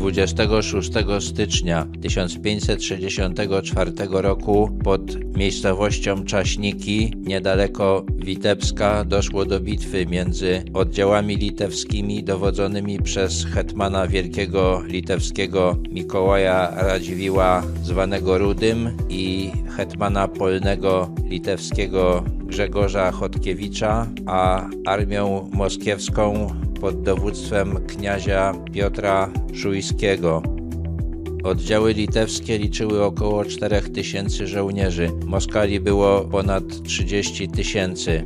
26 stycznia 1564 roku pod miejscowością Czaśniki, niedaleko Witebska, doszło do bitwy między oddziałami litewskimi dowodzonymi przez hetmana wielkiego litewskiego Mikołaja Radziwiła, zwanego Rudym, i hetmana polnego litewskiego Grzegorza Chodkiewicza, a armią moskiewską pod dowództwem kniazia Piotra Szujskiego. Oddziały litewskie liczyły około 4000 żołnierzy, Moskali było ponad 30 tysięcy.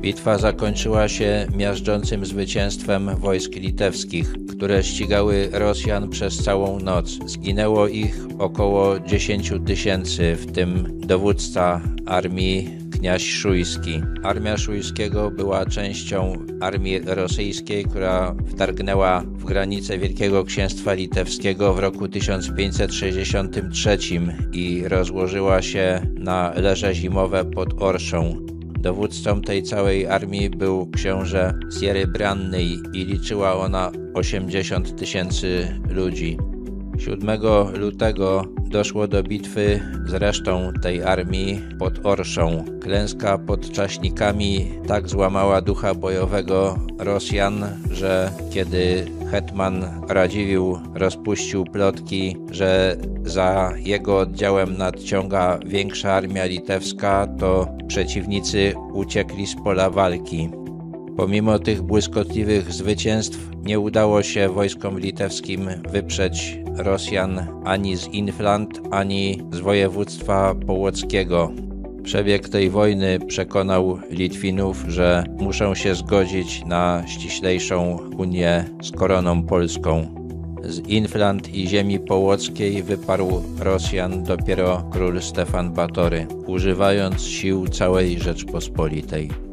Bitwa zakończyła się miażdżącym zwycięstwem wojsk litewskich, które ścigały Rosjan przez całą noc. Zginęło ich około 10 tysięcy, w tym dowódca armii Szujski. Armia Szujskiego była częścią armii rosyjskiej, która wtargnęła w granice Wielkiego Księstwa Litewskiego w roku 1563 i rozłożyła się na leże zimowe pod Orszą. Dowódcą tej całej armii był książę Siery Brannej i liczyła ona 80 tysięcy ludzi. 7 lutego doszło do bitwy z resztą tej armii pod Orszą. Klęska pod Czaśnikami tak złamała ducha bojowego Rosjan, że kiedy hetman Radziwiłł rozpuścił plotki, że za jego oddziałem nadciąga większa armia litewska, to przeciwnicy uciekli z pola walki. Pomimo tych błyskotliwych zwycięstw nie udało się wojskom litewskim wyprzeć Rosjan ani z Inflant, ani z województwa połockiego. Przebieg tej wojny przekonał Litwinów, że muszą się zgodzić na ściślejszą unię z koroną polską. Z Inflant i ziemi połockiej wyparł Rosjan dopiero król Stefan Batory, używając sił całej Rzeczpospolitej.